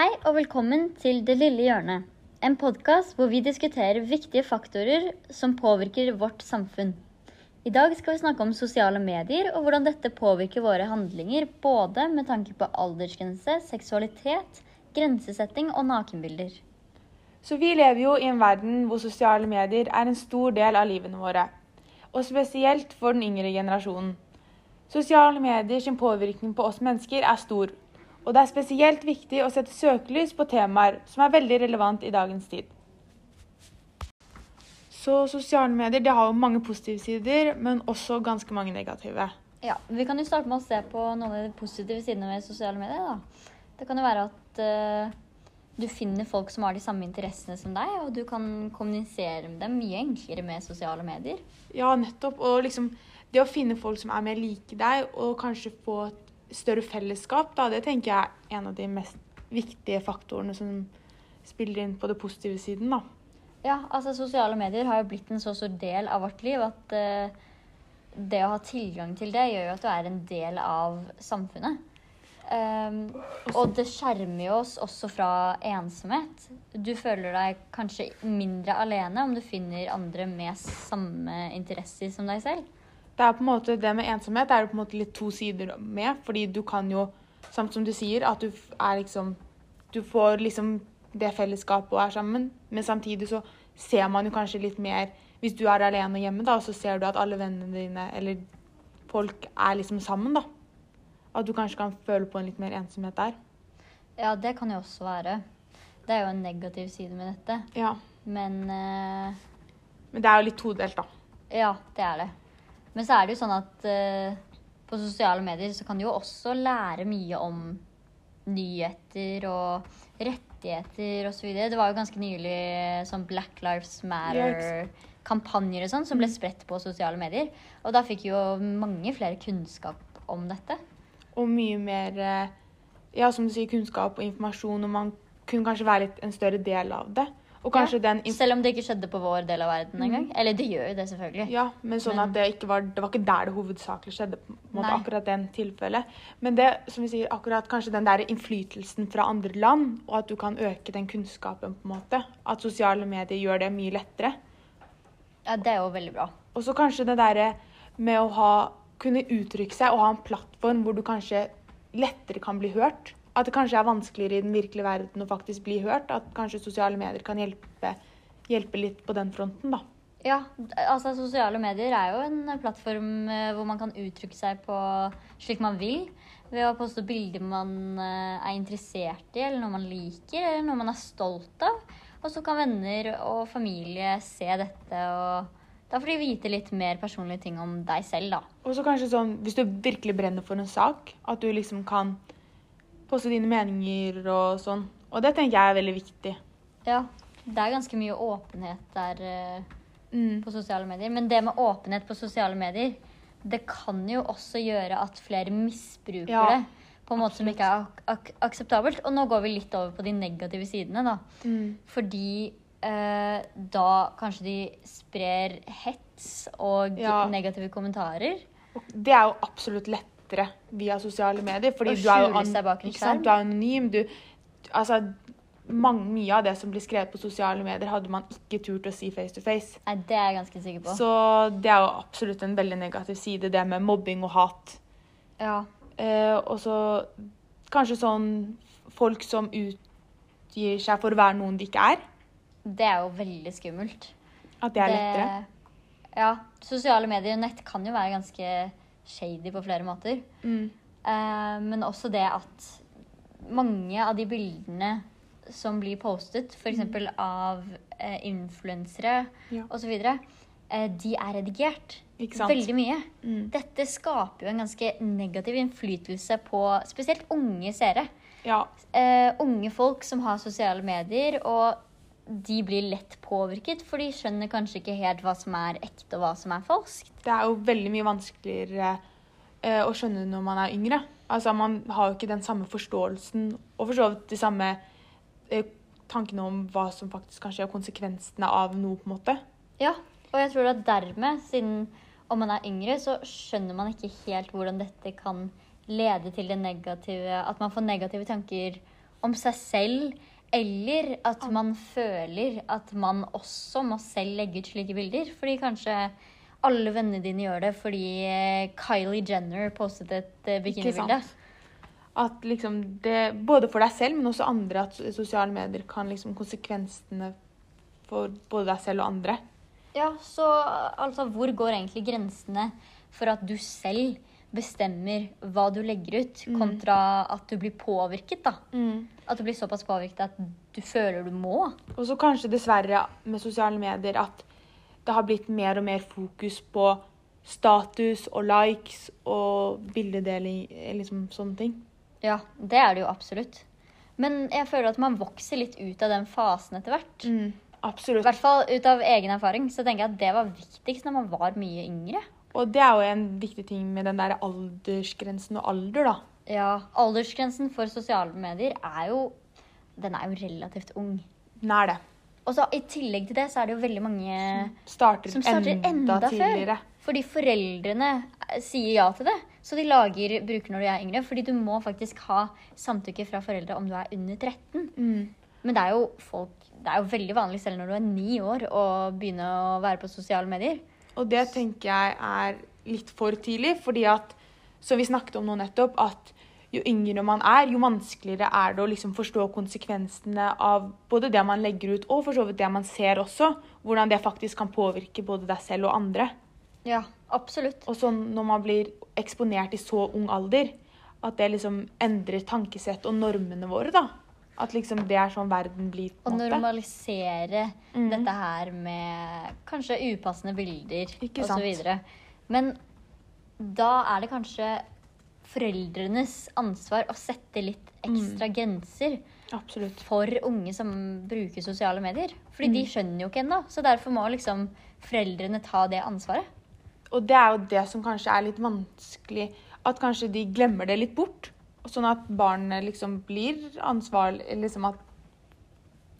Hei og velkommen til Det lille hjørnet. En podkast hvor vi diskuterer viktige faktorer som påvirker vårt samfunn. I dag skal vi snakke om sosiale medier og hvordan dette påvirker våre handlinger, både med tanke på aldersgrense, seksualitet, grensesetting og nakenbilder. Så vi lever jo i en verden hvor sosiale medier er en stor del av livene våre. Og spesielt for den yngre generasjonen. Sosiale medier sin påvirkning på oss mennesker er stor. Og det er spesielt viktig å sette søkelys på temaer som er veldig relevant i dagens tid. Så sosiale medier det har jo mange positive sider, men også ganske mange negative. Ja, Vi kan jo starte med å se på noen av de positive sidene ved sosiale medier. da. Det kan jo være at uh, du finner folk som har de samme interessene som deg, og du kan kommunisere med dem mye enklere med sosiale medier. Ja, nettopp. Og liksom det å finne folk som er mer like deg, og kanskje få et større fellesskap, da, det tenker jeg er en av de mest viktige faktorene som spiller inn på det positive siden, da. Ja, altså sosiale medier har jo blitt en så stor del av vårt liv at uh, det å ha tilgang til det gjør jo at du er en del av samfunnet. Um, og det skjermer jo oss også fra ensomhet. Du føler deg kanskje mindre alene om du finner andre med samme interesser som deg selv. Det er på en måte det med ensomhet er det på en måte litt to sider med, fordi du kan jo, samt som du sier, at du er liksom Du får liksom det fellesskapet og er sammen, men samtidig så ser man jo kanskje litt mer Hvis du er alene hjemme, da, så ser du at alle vennene dine eller folk er liksom sammen, da. At du kanskje kan føle på en litt mer ensomhet der. Ja, det kan jo også være. Det er jo en negativ side med dette. Ja. Men uh... Men det er jo litt todelt, da. Ja, det er det. Men så er det jo sånn at uh, på sosiale medier så kan du jo også lære mye om nyheter og rettigheter osv. Det var jo ganske nylig sånn Black Lives Matter-kampanjer og sånn som ble spredt på sosiale medier. Og da fikk jo mange flere kunnskap om dette. Og mye mer eh, Ja, som du sier, kunnskap og informasjon, og man kunne kanskje være litt en større del av det. Og kanskje Ja, den Selv om det ikke skjedde på vår del av verden engang. Eller det gjør jo det, selvfølgelig. Ja, men sånn Men- at det ikke var Det var ikke der det hovedsakelig skjedde, på en måte, Nei. akkurat den tilfellet. Men det, som vi sier, akkurat kanskje den der innflytelsen fra andre land, og at du kan øke den kunnskapen, på en måte. At sosiale medier gjør det mye lettere. Ja, Det er jo veldig bra. Og så kanskje det derre med å ha kunne uttrykke seg og ha en plattform hvor du kanskje lettere kan bli hørt. At det kanskje er vanskeligere i den virkelige verden å faktisk bli hørt. At kanskje sosiale medier kan hjelpe, hjelpe litt på den fronten, da. Ja, altså sosiale medier er jo en plattform eh, hvor man kan uttrykke seg på slik man vil. Ved å poste bilder man eh, er interessert i, eller noe man liker, eller noe man er stolt av. Og så kan venner og familie se dette, og da får de vite litt mer personlige ting om deg selv, da. Og så kanskje sånn, hvis du virkelig brenner for en sak, at du liksom kan poste dine meninger og sånn. Og det tenker jeg er veldig viktig. Ja, det er ganske mye åpenhet der uh, Mm. på sosiale medier. Men det med åpenhet på sosiale medier, det kan jo også gjøre at flere misbruker Ja, det på en måte som ikke er ak ak akseptabelt. Og nå går vi litt over på de negative sidene, da. Mm. Fordi eh, da kanskje de sprer hets og Ja. negative kommentarer. Og det er jo absolutt lettere via sosiale medier, fordi du er ikke sant? Du er anonym. Du, altså, mange, mye av det som blir skrevet på sosiale medier, hadde man ikke turt å si face to face. Nei, det er jeg ganske sikker på. Så det er jo absolutt en veldig negativ side, det med mobbing og hat. Ja. Eh, og så kanskje sånn folk som utgir seg for å være noen de ikke er. Det er jo veldig skummelt. At det er lettere. Ja. Sosiale medier og nett kan jo være ganske shady på flere måter. Mm. Uh, men også det at mange av de bildene som blir postet, f.eks. av uh, influensere Ja. osv., uh, de er redigert. Veldig mye. Mm. Dette skaper jo en ganske negativ innflytelse på spesielt unge seere. Ja. Uh, unge folk som har sosiale medier, og de blir lett påvirket, for de skjønner kanskje ikke helt hva som er ekte og hva som er falskt. Det er jo veldig mye vanskeligere eh, å skjønne når man er yngre. Altså, Man har jo ikke den samme forståelsen og for så vidt de samme eh, tankene om hva som faktisk kanskje er konsekvensene av noe. på en måte. Ja, og jeg tror at dermed, siden om man er yngre, så skjønner man ikke helt hvordan dette kan lede til det negative At man får negative tanker om seg selv, eller at man føler at man også må selv legge ut slike bilder. Fordi kanskje alle vennene dine gjør det fordi eh, Kylie Jenner postet et eh, bikinibilde. At liksom det, både for deg selv, men også andre, at sosiale medier kan liksom konsekvensene for både deg selv og andre. Ja, så altså, hvor går egentlig grensene for at du selv bestemmer hva du legger ut, kontra at du blir påvirket, da? At du blir såpass påvirket at du føler du må. Og så kanskje dessverre med sosiale medier at det har blitt mer og mer fokus på status og likes og bildedeling, liksom sånne ting. Ja, det er det jo absolutt. Men jeg føler at man vokser litt ut av den fasen etter hvert. I Absolutt. hvert fall ut av egen erfaring. Så tenker jeg at det var viktigst når man var mye yngre. Og det er jo en viktig ting med den der aldersgrensen og alder, da. Ja, aldersgrensen for sosiale medier er jo Den er jo relativt ung. Den er det. Og så i tillegg til det så er det jo veldig mange Starter, som starter enda, enda, tidligere. før. Fordi foreldrene eh, sier ja til det. Så de lager bruker når du er yngre. Fordi du må faktisk ha samtykke fra foreldre om du er under 13. Mm. Men det er jo folk det er jo veldig vanlig selv når du er ni år å begynne å være på sosiale medier. Og det tenker jeg er litt for tidlig, fordi at, som vi snakket om nå nettopp, at jo yngre man er, jo vanskeligere er det å liksom forstå konsekvensene av både det man legger ut, og for så vidt det man ser også. Hvordan det faktisk kan påvirke både deg selv og andre. Ja, absolutt. Og sånn når man blir eksponert i så ung alder, at det liksom endrer tankesett og normene våre, da. At liksom det er sånn verden blir. Å på en måte. normalisere Mm. dette her med kanskje upassende bilder Ikke osv. sant. Men da er det kanskje foreldrenes ansvar å sette litt ekstra Mm. grenser Absolutt. for unge som bruker sosiale medier. Fordi de Mm. skjønner jo ikke ennå, så derfor må liksom foreldrene ta det ansvaret. Og det er jo det som kanskje er litt vanskelig, at kanskje de glemmer det litt bort. Sånn at barnet liksom blir ansvarlig, liksom at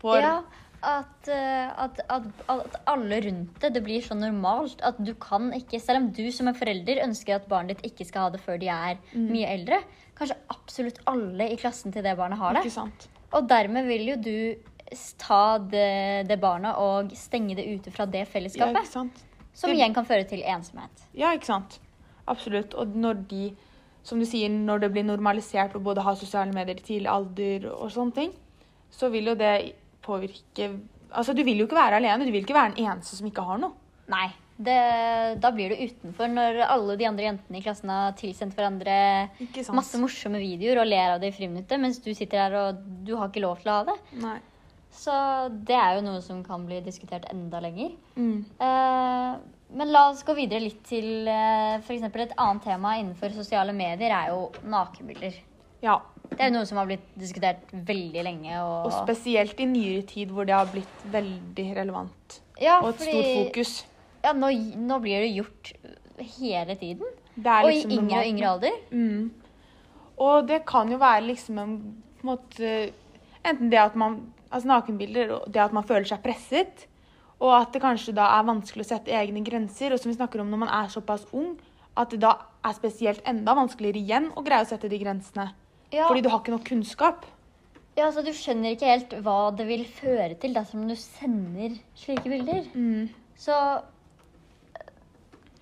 for Ja, at, eh, at, at, at alle rundt det, det blir så normalt at du kan ikke, selv om du som en forelder ønsker at barnet ditt ikke skal ha det før de er Mm. mye eldre, kanskje absolutt alle i klassen til det barnet har det. Ikke sant? Og dermed vil jo du ta det, det barnet og stenge det ute fra det Ja, fellesskapet, ikke sant? som igjen kan føre til ensomhet. Ja, ikke sant? Absolutt. Og når de, som du sier, når det blir normalisert å både ha sosiale medier i tidlig alder og sånne ting, så vil jo det påvirke Altså, du vil jo ikke være alene. Du vil ikke være den eneste som ikke har noe. Nei, det, da blir du utenfor når alle de andre jentene i klassen har tilsendt hverandre masse morsomme videoer og ler av det i friminuttet, mens du sitter her og du har ikke lov til å ha det. Nei. Så det er jo noe som kan bli diskutert enda lenger. Mm. Eh, men la oss gå videre litt til eh, f.eks. et annet tema innenfor sosiale medier er jo nakenbilder. Ja. Det er jo noe som har blitt diskutert veldig lenge. Og, Og spesielt i nyere tid hvor det har blitt veldig relevant. ja, Og et stort fokus. Ja, nå, nå blir det gjort hele tiden. Er og liksom i yngre og yngre alder. Mm. Og det kan jo være liksom en en måte Enten det at man Altså nakenbilder det at man føler seg presset. Og at det kanskje da er vanskelig å sette egne grenser. Og som vi snakker om når man er såpass ung, at det da er spesielt enda vanskeligere igjen å greie å sette de grensene. Ja, Fordi du har ikke nok kunnskap. ja, så Du skjønner ikke helt hva det vil føre til dersom du sender slike bilder. Mm. Så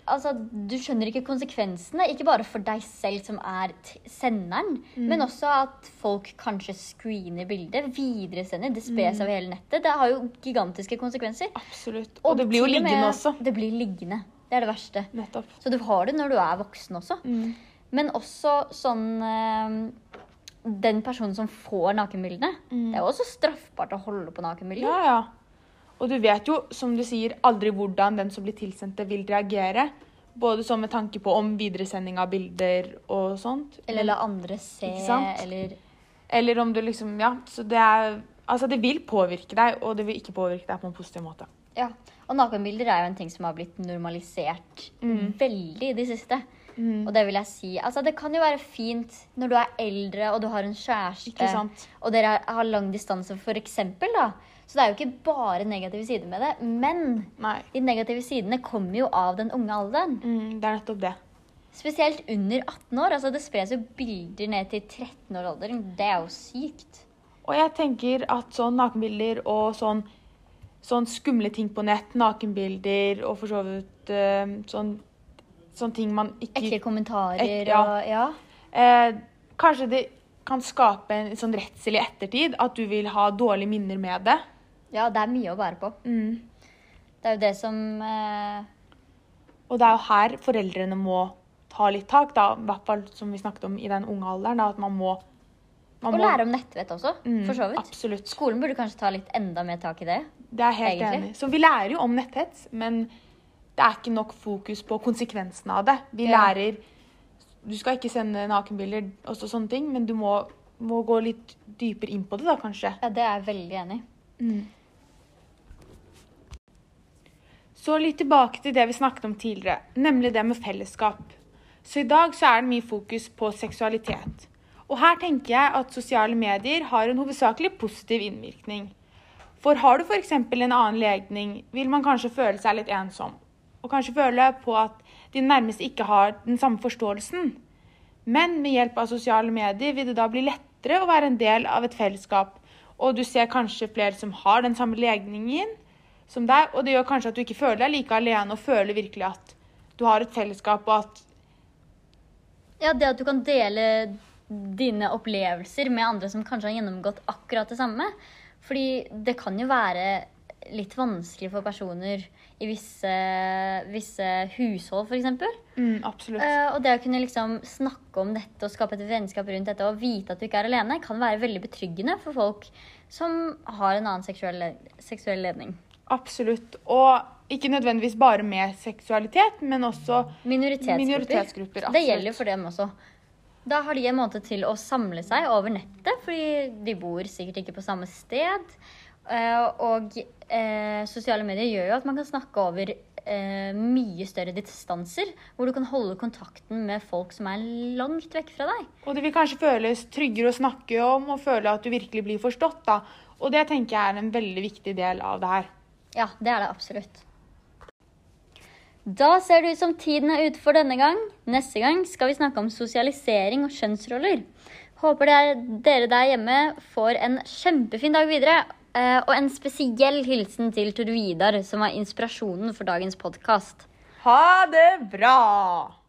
Altså, du skjønner ikke konsekvensene, ikke bare for deg selv som er senderen, Mm. men også at folk kanskje screener bildet, videresender, det spres Mm. over hele nettet. Det har jo gigantiske konsekvenser. Absolutt. Og, det blir jo liggende med- også. Det blir liggende. Det er det verste. Nettopp. Så du har det når du er voksen også. Mm. Men også sånn eh, Den personen som får nakenbildene. Det er jo også straffbart å holde på nakenbilder. Ja, ja. Og du vet jo, som du sier, aldri hvordan den som blir tilsendt det, vil reagere. Både sånn med tanke på om videresending av bilder og sånt. Eller la andre se, eller Eller om du liksom Ja, så det er Altså, det vil påvirke deg, og det vil ikke påvirke deg på en positiv måte. Ja. Og nakenbilder er jo en ting som har blitt normalisert Mm. veldig i det siste. Og det vil jeg si Altså, det kan jo være fint når du er eldre og du har en kjæreste, Ikke sant? og dere har lang distanse, for eksempel, da. Så det er jo ikke bare negative sider med det. Men Nei. de negative sidene kommer jo av den unge alderen. Mm, det er nettopp det. Spesielt under 18 år. altså Det spres jo bilder ned til 13-årsalderen. Det er jo sykt. Og jeg tenker at sånn nakenbilder og sånn, sånn skumle ting på nett, nakenbilder og for så vidt eh, sånn, sånn ting man ikke Ekle kommentarer Ek- ja. og Ja. eh, Kanskje det kan skape en sånn redsel i ettertid, at du vil ha dårlige minner med det. Ja, det er mye å bære på. Det er jo det som eh, Og det er jo her foreldrene må ta litt tak, da, i hvert fall som vi snakket om i den unge alderen, da, at man må, man Og lære om nettvett også, Mm, for så vidt. Absolutt. Skolen burde kanskje ta litt enda mer tak i det. Det er helt Egentlig. enig. Så vi lærer jo om netthets, men det er ikke nok fokus på konsekvensene av det. Vi Ja. lærer Du skal ikke sende nakenbilder og sånne ting, men du må, må gå litt dypere inn på det, da, kanskje. Ja, det er jeg veldig enig i. Så litt tilbake til det vi snakket om tidligere, nemlig det med fellesskap. Så i dag så er det mye fokus på seksualitet. Og her tenker jeg at sosiale medier har en hovedsakelig positiv innvirkning. For har du f.eks. en annen legning, vil man kanskje føle seg litt ensom. Og kanskje føle på at de nærmeste ikke har den samme forståelsen. Men med hjelp av sosiale medier vil det da bli lettere å være en del av et fellesskap. Og du ser kanskje flere som har den samme legningen som deg, og det gjør kanskje at du ikke føler deg like alene og føler virkelig at du har et fellesskap og at Ja, det at du kan dele dine opplevelser med andre som kanskje har gjennomgått akkurat det samme. Fordi det kan jo være litt vanskelig for personer i visse, visse hushold, f.eks. mm, Absolutt. Uh, og det å kunne liksom snakke om dette og skape et vennskap rundt dette og vite at du ikke er alene, kan være veldig betryggende for folk som har en annen seksuell, seksuell ledning. Absolutt. Og ikke nødvendigvis bare med seksualitet, men også Minoritetsgrupper. Minoritetsgrupper, Det gjelder jo for dem også. Da har de en måte til å samle seg over nettet, fordi de bor sikkert ikke på samme sted. Eh, og eh, sosiale medier gjør jo at man kan snakke over eh, mye større distanser. Hvor du kan holde kontakten med folk som er langt vekk fra deg. Og det vil kanskje føles tryggere å snakke om og føle at du virkelig blir forstått. da. Og det tenker jeg er en veldig viktig del av det her. Ja, det er det absolutt. Da ser det ut som tiden er ute for denne gang. Neste gang skal vi snakke om sosialisering og kjønnsroller. Håper er, dere der hjemme får en kjempefin dag videre. eh, Og en spesiell hilsen til Tor Vidar, som var inspirasjonen for dagens podkast. Ha det bra!